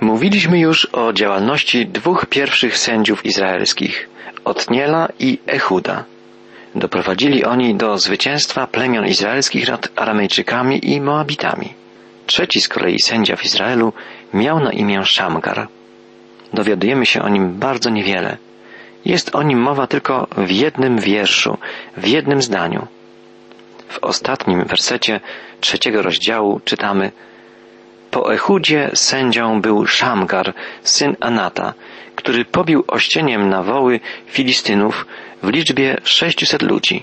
Mówiliśmy już o działalności dwóch pierwszych sędziów izraelskich, Otniela i Echuda. Doprowadzili oni do zwycięstwa plemion izraelskich nad Aramejczykami i Moabitami. Trzeci z kolei sędzia w Izraelu miał na imię Szamgar. Dowiadujemy się o nim bardzo niewiele. Jest o nim mowa tylko w jednym wierszu, w jednym zdaniu. W ostatnim wersecie trzeciego rozdziału czytamy Po Echudzie sędzią był Szamgar, syn Anata, który pobił ościeniem na woły Filistynów w liczbie sześciuset ludzi.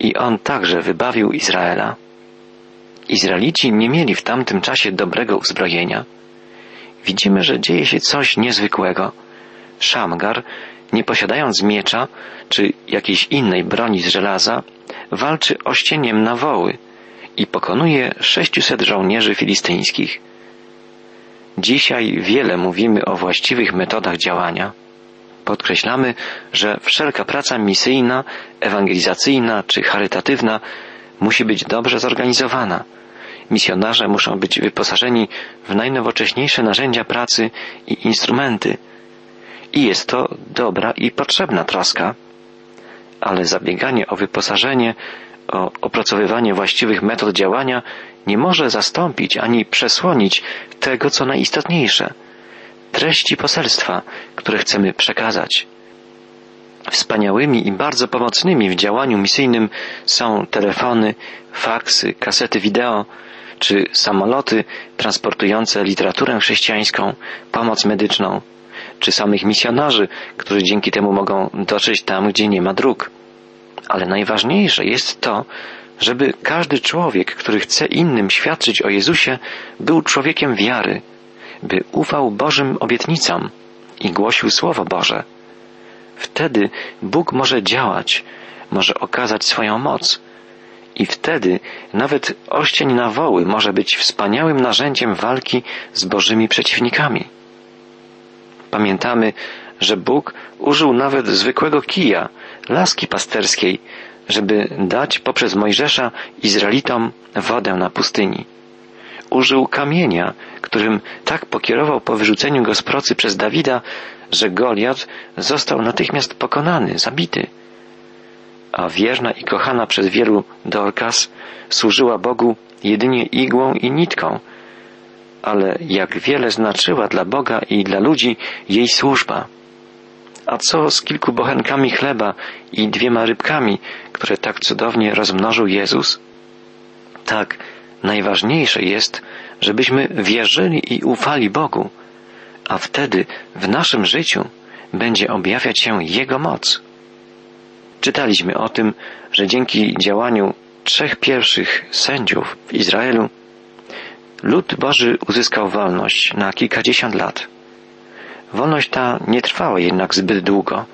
I on także wybawił Izraela. Izraelici nie mieli w tamtym czasie dobrego uzbrojenia. Widzimy, że dzieje się coś niezwykłego. Szamgar, nie posiadając miecza czy jakiejś innej broni z żelaza, walczy ościeniem na woły i pokonuje sześciuset żołnierzy filistyńskich. Dzisiaj wiele mówimy o właściwych metodach działania. Podkreślamy, że wszelka praca misyjna, ewangelizacyjna czy charytatywna musi być dobrze zorganizowana. Misjonarze muszą być wyposażeni w najnowocześniejsze narzędzia pracy i instrumenty. I jest to dobra i potrzebna troska, ale zabieganie o wyposażenie, opracowywanie właściwych metod działania nie może zastąpić ani przesłonić tego, co najistotniejsze treści poselstwa, które chcemy przekazać. Wspaniałymi i bardzo pomocnymi w działaniu misyjnym są telefony, faksy, kasety wideo czy samoloty transportujące literaturę chrześcijańską, pomoc medyczną, czy samych misjonarzy, którzy dzięki temu mogą dotrzeć tam, gdzie nie ma dróg. Ale najważniejsze jest to, żeby każdy człowiek, który chce innym świadczyć o Jezusie, był człowiekiem wiary, by ufał Bożym obietnicom i głosił Słowo Boże. Wtedy Bóg może działać, może okazać swoją moc. I wtedy nawet oścień na woły może być wspaniałym narzędziem walki z Bożymi przeciwnikami. Pamiętamy, że Bóg użył nawet zwykłego kija, laski pasterskiej, żeby dać poprzez Mojżesza Izraelitom wodę na pustyni. Użył kamienia, którym tak pokierował po wyrzuceniu go z procy przez Dawida, że Goliat został natychmiast pokonany, zabity. A wierna i kochana przez wielu Dorcas służyła Bogu jedynie igłą i nitką, ale jak wiele znaczyła dla Boga i dla ludzi jej służba. A co z kilku bochenkami chleba i dwiema rybkami, które tak cudownie rozmnożył Jezus? Tak, najważniejsze jest, żebyśmy wierzyli i ufali Bogu, a wtedy w naszym życiu będzie objawiać się Jego moc. Czytaliśmy o tym, że dzięki działaniu trzech pierwszych sędziów w Izraelu lud Boży uzyskał wolność na kilkadziesiąt lat. Wolność ta nie trwała jednak zbyt długo.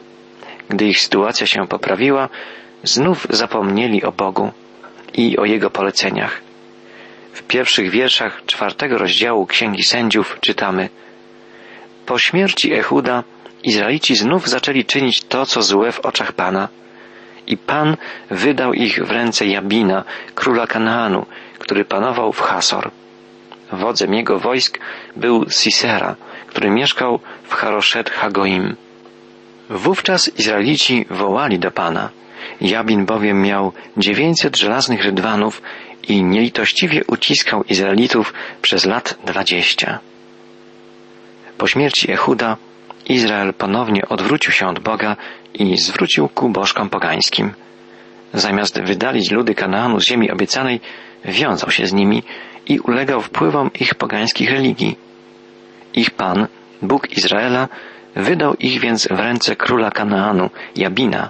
Gdy ich sytuacja się poprawiła, znów zapomnieli o Bogu i o Jego poleceniach. W pierwszych wierszach czwartego rozdziału Księgi Sędziów czytamy Po śmierci Echuda Izraelici znów zaczęli czynić to, co złe w oczach Pana i Pan wydał ich w ręce Jabina, króla Kanaanu, który panował w Hasor. Wodzem jego wojsk był Sisera, który mieszkał w Haroszet Hagoim. Wówczas Izraelici wołali do Pana. Jabin bowiem miał dziewięćset żelaznych rydwanów i nielitościwie uciskał Izraelitów przez lat dwadzieścia. Po śmierci Echuda Izrael ponownie odwrócił się od Boga i zwrócił ku bożkom pogańskim. Zamiast wydalić ludy Kanaanu z ziemi obiecanej, wiązał się z nimi i ulegał wpływom ich pogańskich religii. Ich Pan, Bóg Izraela, wydał ich więc w ręce króla Kanaanu, Jabina.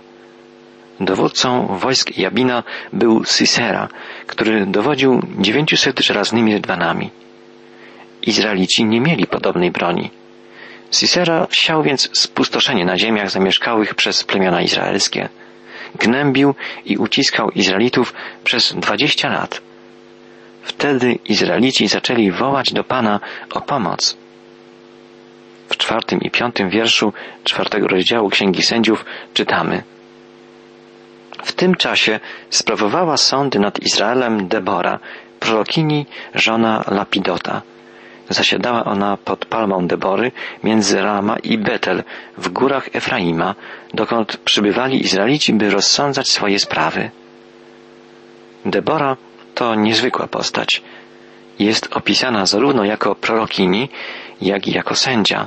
Dowódcą wojsk Jabina był Sisera, który dowodził dziewięciuset żelaznymi rydwanami. Izraelici nie mieli podobnej broni. Sisera siał więc spustoszenie na ziemiach zamieszkałych przez plemiona izraelskie. Gnębił i uciskał Izraelitów przez dwadzieścia lat. Wtedy Izraelici zaczęli wołać do Pana o pomoc. W czwartym i piątym wierszu czwartego rozdziału Księgi Sędziów czytamy W tym czasie sprawowała sądy nad Izraelem Debora, prorokini żona Lapidota. Zasiadała ona pod palmą Debory między Rama i Betel w górach Efraima, dokąd przybywali Izraelici, by rozsądzać swoje sprawy. Debora to niezwykła postać. Jest opisana zarówno jako prorokini, jak i jako sędzia.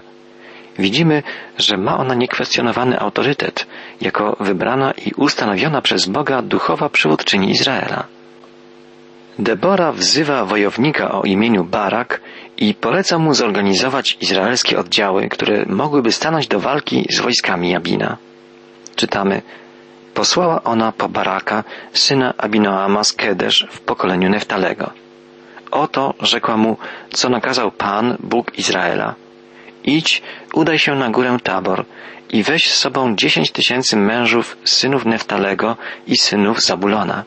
Widzimy, że ma ona niekwestionowany autorytet, jako wybrana i ustanowiona przez Boga duchowa przywódczyni Izraela. Debora wzywa wojownika o imieniu Barak i poleca mu zorganizować izraelskie oddziały, które mogłyby stanąć do walki z wojskami Jabina. Czytamy, posłała ona po Baraka, syna Abinoama z Kedesz w pokoleniu Neftalego. Oto rzekła mu, co nakazał Pan, Bóg Izraela. Idź, udaj się na górę Tabor i weź z sobą dziesięć tysięcy mężów synów Neftalego i synów Zabulona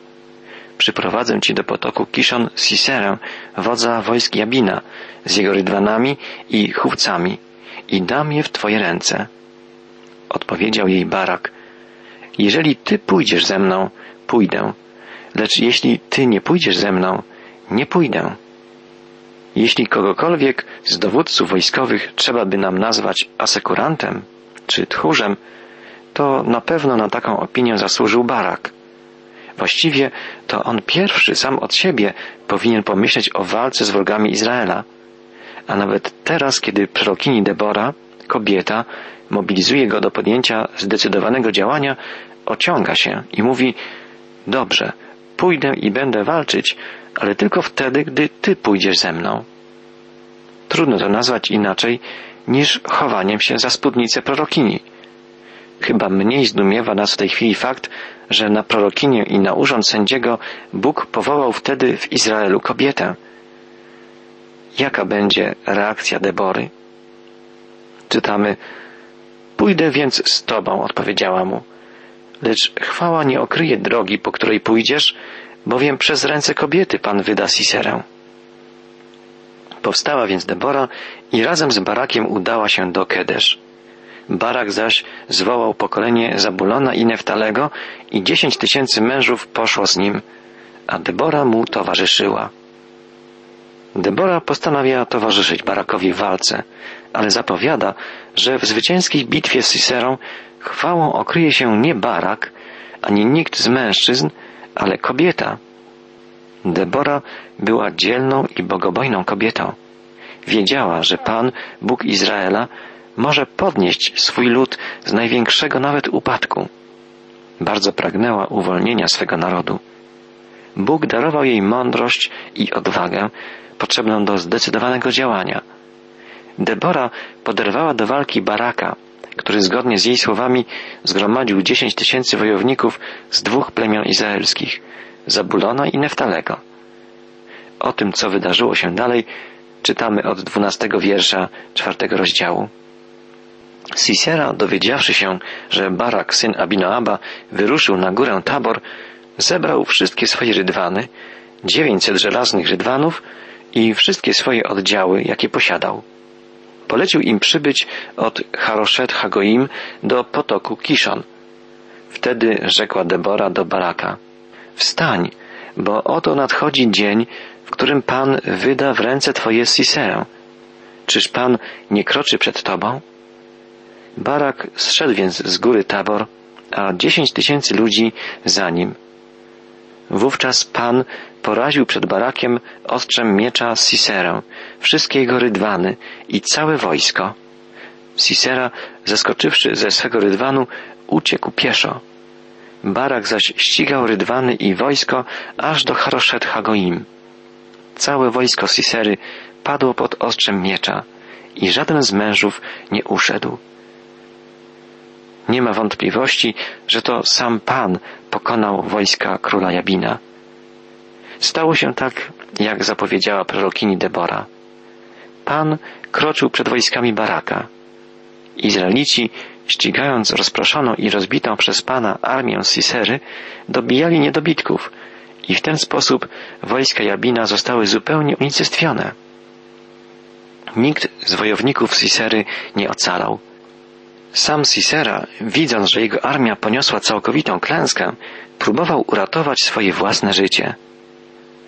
przyprowadzę ci do potoku Kiszon Siserę, wodza wojsk Jabina, z jego rydwanami i chówcami i dam je w twoje ręce. Odpowiedział jej Barak, jeżeli ty pójdziesz ze mną, pójdę, lecz jeśli ty nie pójdziesz ze mną, nie pójdę. Jeśli kogokolwiek z dowódców wojskowych trzeba by nam nazwać asekurantem czy tchórzem, to na pewno na taką opinię zasłużył Barak. Właściwie to on pierwszy sam od siebie powinien pomyśleć o walce z wrogami Izraela. A nawet teraz, kiedy prorokini Debora, kobieta, mobilizuje go do podjęcia zdecydowanego działania, ociąga się i mówi Dobrze, pójdę i będę walczyć, ale tylko wtedy, gdy ty pójdziesz ze mną. Trudno to nazwać inaczej niż chowaniem się za spódnicę prorokini. Chyba mniej zdumiewa nas w tej chwili fakt, że na prorokinię i na urząd sędziego Bóg powołał wtedy w Izraelu kobietę. Jaka będzie reakcja Debory? Czytamy, Pójdę więc z Tobą, odpowiedziała mu, lecz chwała nie okryje drogi, po której pójdziesz, bowiem przez ręce kobiety Pan wyda Siserę. Powstała więc Debora i razem z Barakiem udała się do Kedesz. Barak zaś zwołał pokolenie Zabulona i Neftalego i dziesięć tysięcy mężów poszło z nim, a Debora mu towarzyszyła. Debora postanawia towarzyszyć Barakowi w walce, ale zapowiada, że w zwycięskiej bitwie z Siserą chwałą okryje się nie Barak, ani nikt z mężczyzn, ale kobieta. Debora była dzielną i bogobojną kobietą. Wiedziała, że Pan, Bóg Izraela, może podnieść swój lud z największego nawet upadku. Bardzo pragnęła uwolnienia swego narodu. Bóg darował jej mądrość i odwagę potrzebną do zdecydowanego działania. Debora poderwała do walki Baraka, który zgodnie z jej słowami zgromadził dziesięć tysięcy wojowników z dwóch plemion izraelskich, Zabulona i Neftalego. O tym, co wydarzyło się dalej, czytamy od dwunastego wiersza czwartego rozdziału. Sisera, dowiedziawszy się, że Barak, syn Abinoaba, wyruszył na górę Tabor, zebrał wszystkie swoje rydwany, dziewięćset żelaznych rydwanów i wszystkie swoje oddziały, jakie posiadał. Polecił im przybyć od Haroszet Hagoim do potoku Kiszon. Wtedy rzekła Debora do Baraka, wstań, bo oto nadchodzi dzień, w którym Pan wyda w ręce Twoje Siserę. Czyż Pan nie kroczy przed Tobą? Barak zszedł więc z góry Tabor, a dziesięć tysięcy ludzi za nim. Wówczas Pan poraził przed Barakiem ostrzem miecza Siserę, wszystkie jego rydwany i całe wojsko. Sisera, zeskoczywszy ze swego rydwanu, uciekł pieszo. Barak zaś ścigał rydwany i wojsko aż do Haroszet Hagoim. Całe wojsko Sisery padło pod ostrzem miecza i żaden z mężów nie uszedł. Nie ma wątpliwości, że to sam Pan pokonał wojska króla Jabina. Stało się tak, jak zapowiedziała prorokini Debora. Pan kroczył przed wojskami Baraka. Izraelici, ścigając rozproszoną i rozbitą przez Pana armię Sisery, dobijali niedobitków i w ten sposób wojska Jabina zostały zupełnie unicestwione. Nikt z wojowników Sisery nie ocalał. Sam Sisera, widząc, że jego armia poniosła całkowitą klęskę, próbował uratować swoje własne życie.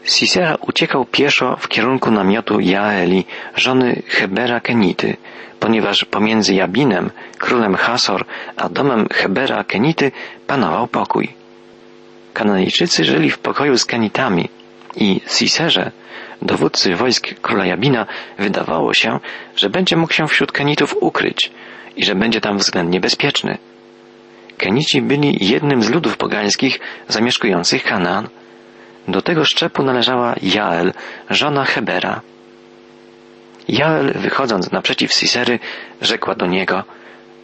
Sisera uciekał pieszo w kierunku namiotu Jaeli, żony Hebera Kenity, ponieważ pomiędzy Jabinem, królem Hasor, a domem Hebera Kenity panował pokój. Kananejczycy żyli w pokoju z Kenitami i Siserze, dowódcy wojsk króla Jabina, wydawało się, że będzie mógł się wśród Kenitów ukryć i że będzie tam względnie bezpieczny. Kenici byli jednym z ludów pogańskich zamieszkujących Kanaan. Do tego szczepu należała Jael, żona Hebera. Jael, wychodząc naprzeciw Sisery, rzekła do niego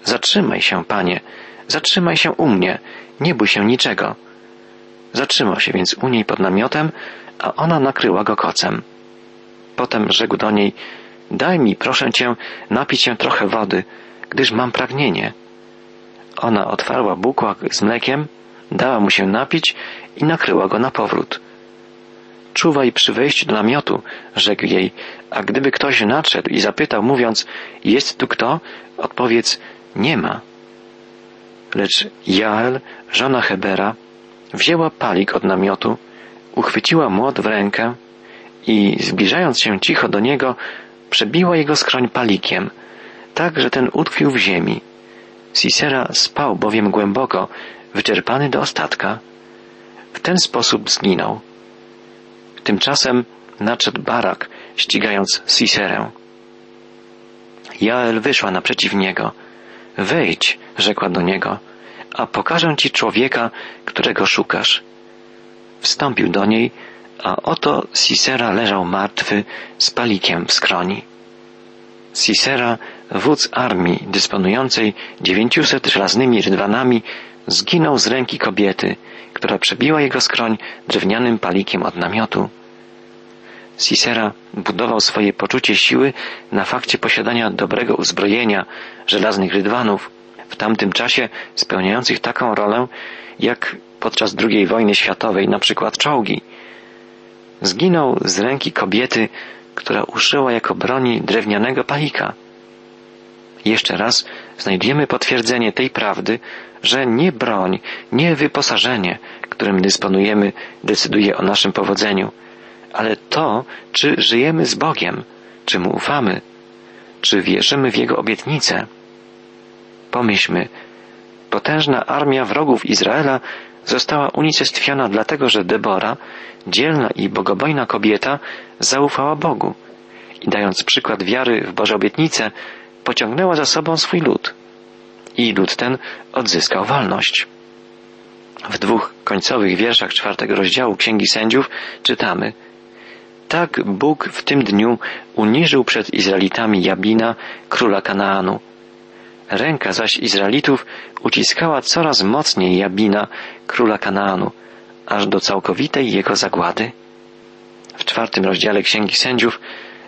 Zatrzymaj się, panie, zatrzymaj się u mnie, nie bój się niczego. Zatrzymał się więc u niej pod namiotem, a ona nakryła go kocem. Potem rzekł do niej Daj mi, proszę cię, napić się trochę wody, gdyż mam pragnienie. Ona otwarła bukłak z mlekiem, dała mu się napić i nakryła go na powrót. Czuwaj przy wejściu do namiotu, rzekł jej, a gdyby ktoś nadszedł i zapytał, mówiąc, jest tu kto? Odpowiedz, nie ma. Lecz Jael, żona Hebera, wzięła palik od namiotu, uchwyciła młot w rękę i zbliżając się cicho do niego, przebiła jego skroń palikiem, tak, że ten utkwił w ziemi. Sisera spał bowiem głęboko, wyczerpany do ostatka. W ten sposób zginął. Tymczasem nadszedł Barak, ścigając Siserę. Jael wyszła naprzeciw niego. Wejdź, rzekła do niego, a pokażę ci człowieka, którego szukasz. Wstąpił do niej, a oto Sisera leżał martwy z palikiem w skroni. Sisera, wódz armii dysponującej dziewięciuset żelaznymi rydwanami, zginął z ręki kobiety, która przebiła jego skroń drewnianym palikiem od namiotu. Sisera budował swoje poczucie siły na fakcie posiadania dobrego uzbrojenia, żelaznych rydwanów, w tamtym czasie spełniających taką rolę, jak podczas II wojny światowej, na przykład czołgi. Zginął z ręki kobiety, która uszyła jako broni drewnianego palika. Jeszcze raz znajdziemy potwierdzenie tej prawdy, że nie broń, nie wyposażenie, którym dysponujemy, decyduje o naszym powodzeniu, ale to, czy żyjemy z Bogiem, czy mu ufamy, czy wierzymy w Jego obietnice. Pomyślmy, potężna armia wrogów Izraela została unicestwiona dlatego, że Debora, dzielna i bogobojna kobieta, zaufała Bogu i dając przykład wiary w Boże obietnice, pociągnęła za sobą swój lud. I lud ten odzyskał wolność. W dwóch końcowych wierszach czwartego rozdziału Księgi Sędziów czytamy Tak Bóg w tym dniu uniżył przed Izraelitami Jabina, króla Kanaanu. Ręka zaś Izraelitów uciskała coraz mocniej Jabina, króla Kanaanu, aż do całkowitej jego zagłady. W czwartym rozdziale Księgi Sędziów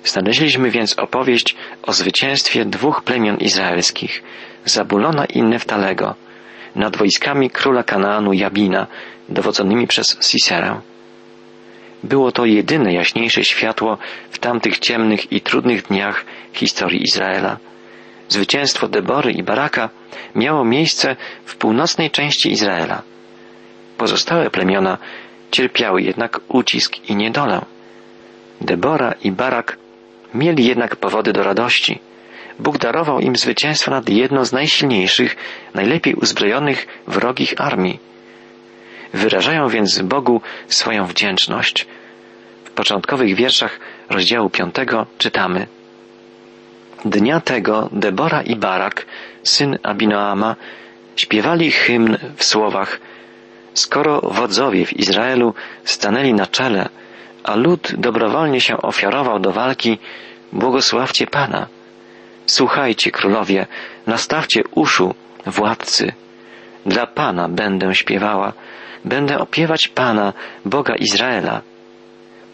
znaleźliśmy więc opowieść o zwycięstwie dwóch plemion izraelskich, Zabulona i Neftalego, nad wojskami króla Kanaanu Jabina, dowodzonymi przez Siserę. Było to jedyne jaśniejsze światło w tamtych ciemnych i trudnych dniach historii Izraela. Zwycięstwo Debory i Baraka miało miejsce w północnej części Izraela. Pozostałe plemiona cierpiały jednak ucisk i niedolę. Debora i Barak mieli jednak powody do radości. Bóg darował im zwycięstwo nad jedną z najsilniejszych, najlepiej uzbrojonych wrogich armii. Wyrażają więc Bogu swoją wdzięczność. W początkowych wierszach rozdziału piątego czytamy Dnia tego Debora i Barak, syn Abinoama, śpiewali hymn w słowach Skoro wodzowie w Izraelu stanęli na czele, a lud dobrowolnie się ofiarował do walki, błogosławcie Pana. Słuchajcie, królowie, nastawcie uszu, władcy. Dla Pana będę śpiewała, będę opiewać Pana, Boga Izraela.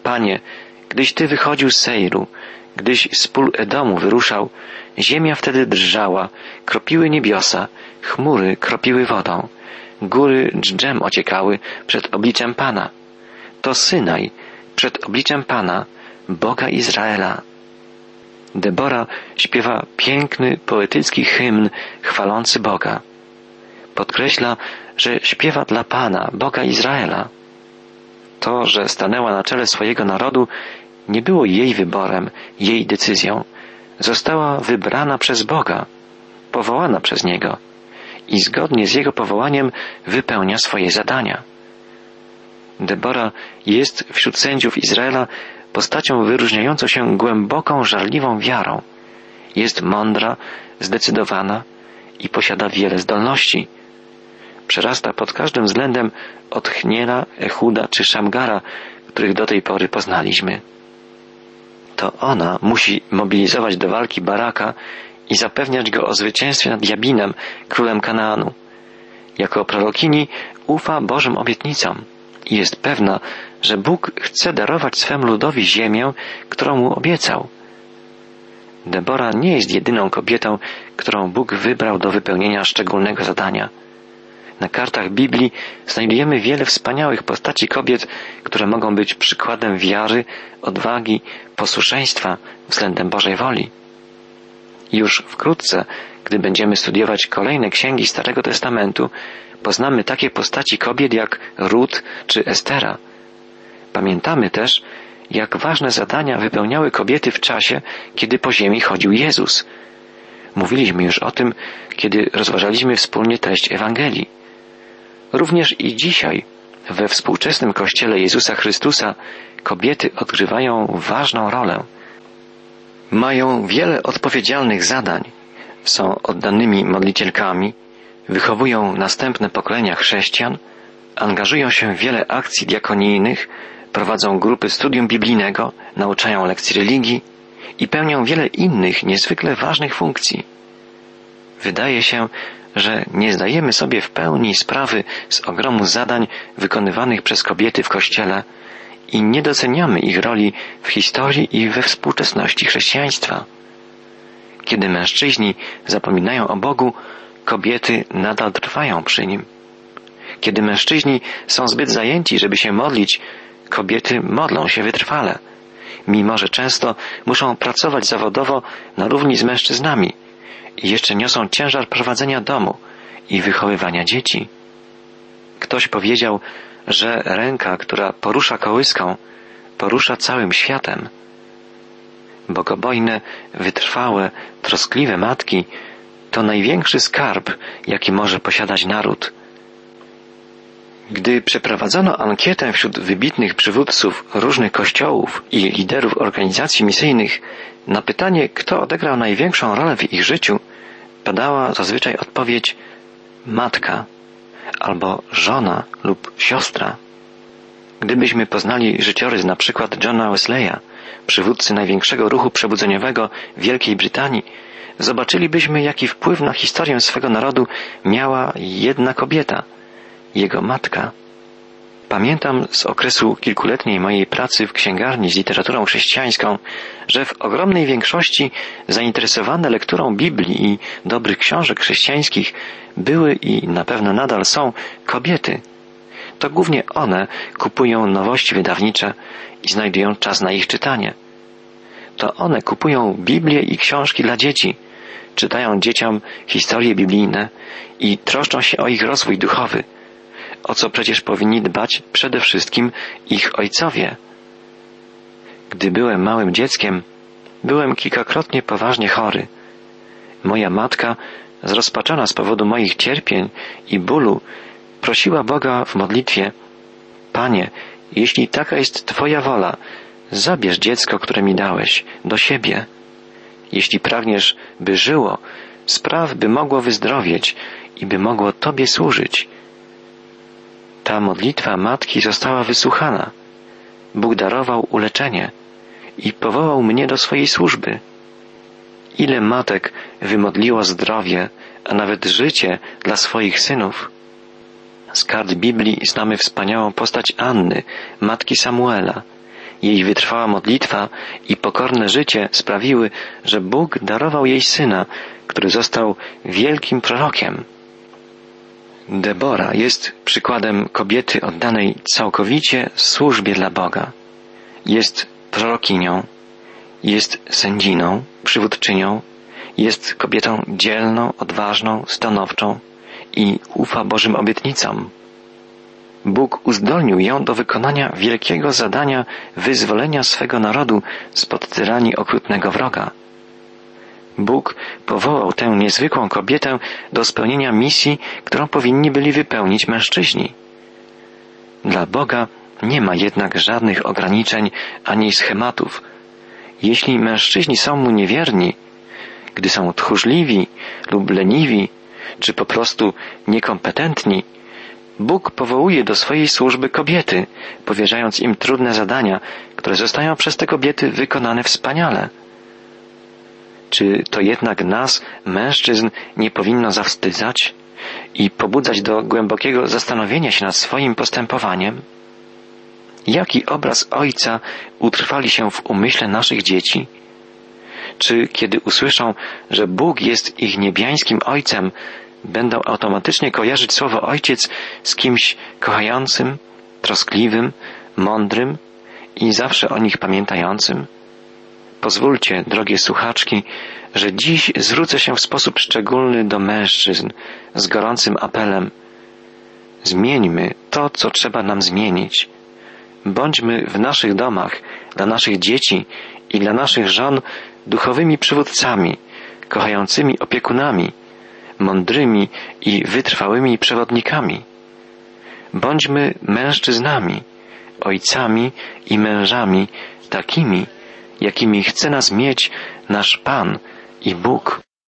Panie, gdyś Ty wychodził z Sejru, gdyś z pól Edomu wyruszał, ziemia wtedy drżała, kropiły niebiosa, chmury kropiły wodą, góry dżdżem ociekały przed obliczem Pana. To Synaj, przed obliczem Pana, Boga Izraela. Debora śpiewa piękny, poetycki hymn chwalący Boga. Podkreśla, że śpiewa dla Pana, Boga Izraela. To, że stanęła na czele swojego narodu, nie było jej wyborem, jej decyzją. Została wybrana przez Boga, powołana przez Niego i zgodnie z Jego powołaniem wypełnia swoje zadania. Debora jest wśród sędziów Izraela postacią wyróżniającą się głęboką, żarliwą wiarą. Jest mądra, zdecydowana i posiada wiele zdolności. Przerasta pod każdym względem od Chniela, Echuda czy Szamgara, których do tej pory poznaliśmy. To ona musi mobilizować do walki Baraka i zapewniać go o zwycięstwie nad Jabinem, królem Kanaanu. Jako prorokini ufa Bożym obietnicom i jest pewna, że Bóg chce darować swemu ludowi ziemię, którą mu obiecał. Debora nie jest jedyną kobietą, którą Bóg wybrał do wypełnienia szczególnego zadania. Na kartach Biblii znajdujemy wiele wspaniałych postaci kobiet, które mogą być przykładem wiary, odwagi, posłuszeństwa względem Bożej woli. Już wkrótce, gdy będziemy studiować kolejne księgi Starego Testamentu, poznamy takie postaci kobiet jak Ruth czy Estera. Pamiętamy też, jak ważne zadania wypełniały kobiety w czasie, kiedy po ziemi chodził Jezus. Mówiliśmy już o tym, kiedy rozważaliśmy wspólnie treść Ewangelii. Również i dzisiaj, we współczesnym Kościele Jezusa Chrystusa, kobiety odgrywają ważną rolę. Mają wiele odpowiedzialnych zadań, są oddanymi modlicielkami, wychowują następne pokolenia chrześcijan, angażują się w wiele akcji diakonijnych, prowadzą grupy studium biblijnego, nauczają lekcji religii i pełnią wiele innych niezwykle ważnych funkcji. Wydaje się, że nie zdajemy sobie w pełni sprawy z ogromu zadań wykonywanych przez kobiety w Kościele i nie doceniamy ich roli w historii i we współczesności chrześcijaństwa. Kiedy mężczyźni zapominają o Bogu, kobiety nadal trwają przy nim. Kiedy mężczyźni są zbyt zajęci, żeby się modlić, kobiety modlą się wytrwale, mimo że często muszą pracować zawodowo na równi z mężczyznami i jeszcze niosą ciężar prowadzenia domu i wychowywania dzieci. Ktoś powiedział, że ręka, która porusza kołyską, porusza całym światem. Bogobojne, wytrwałe, troskliwe matki to największy skarb, jaki może posiadać naród. Gdy przeprowadzono ankietę wśród wybitnych przywódców różnych kościołów i liderów organizacji misyjnych na pytanie, kto odegrał największą rolę w ich życiu, padała zazwyczaj odpowiedź matka albo żona lub siostra. Gdybyśmy poznali życiorys na przykład Johna Wesleya, przywódcy największego ruchu przebudzeniowego Wielkiej Brytanii, zobaczylibyśmy, jaki wpływ na historię swego narodu miała jedna kobieta, jego matka. Pamiętam z okresu kilkuletniej mojej pracy w księgarni z literaturą chrześcijańską, że w ogromnej większości zainteresowane lekturą Biblii i dobrych książek chrześcijańskich były i na pewno nadal są kobiety. To głównie one kupują nowości wydawnicze i znajdują czas na ich czytanie. To one kupują Biblię i książki dla dzieci, czytają dzieciom historie biblijne i troszczą się o ich rozwój duchowy o co przecież powinni dbać przede wszystkim ich ojcowie. Gdy byłem małym dzieckiem, byłem kilkakrotnie poważnie chory. Moja matka, zrozpaczona z powodu moich cierpień i bólu, prosiła Boga w modlitwie: Panie, jeśli taka jest Twoja wola, zabierz dziecko, które mi dałeś, do siebie. Jeśli pragniesz, by żyło, spraw, by mogło wyzdrowieć i by mogło Tobie służyć. Ta modlitwa matki została wysłuchana. Bóg darował uleczenie i powołał mnie do swojej służby. Ile matek wymodliło zdrowie, a nawet życie dla swoich synów. Z kart Biblii znamy wspaniałą postać Anny, matki Samuela. Jej wytrwała modlitwa i pokorne życie sprawiły, że Bóg darował jej syna, który został wielkim prorokiem. Debora jest przykładem kobiety oddanej całkowicie służbie dla Boga. Jest prorokinią, jest sędziną, przywódczynią, jest kobietą dzielną, odważną, stanowczą i ufa Bożym obietnicom. Bóg uzdolnił ją do wykonania wielkiego zadania wyzwolenia swego narodu spod tyranii okrutnego wroga. Bóg powołał tę niezwykłą kobietę do spełnienia misji, którą powinni byli wypełnić mężczyźni. Dla Boga nie ma jednak żadnych ograniczeń ani schematów. Jeśli mężczyźni są mu niewierni, gdy są tchórzliwi lub leniwi, czy po prostu niekompetentni, Bóg powołuje do swojej służby kobiety, powierzając im trudne zadania, które zostają przez te kobiety wykonane wspaniale. Czy to jednak nas, mężczyzn, nie powinno zawstydzać i pobudzać do głębokiego zastanowienia się nad swoim postępowaniem? Jaki obraz Ojca utrwali się w umyśle naszych dzieci? Czy kiedy usłyszą, że Bóg jest ich niebiańskim Ojcem, będą automatycznie kojarzyć słowo Ojciec z kimś kochającym, troskliwym, mądrym i zawsze o nich pamiętającym? Pozwólcie, drogie słuchaczki, że dziś zwrócę się w sposób szczególny do mężczyzn z gorącym apelem. Zmieńmy to, co trzeba nam zmienić. Bądźmy w naszych domach, dla naszych dzieci i dla naszych żon duchowymi przywódcami, kochającymi opiekunami, mądrymi i wytrwałymi przewodnikami. Bądźmy mężczyznami, ojcami i mężami takimi, jakimi chce nas mieć nasz Pan i Bóg.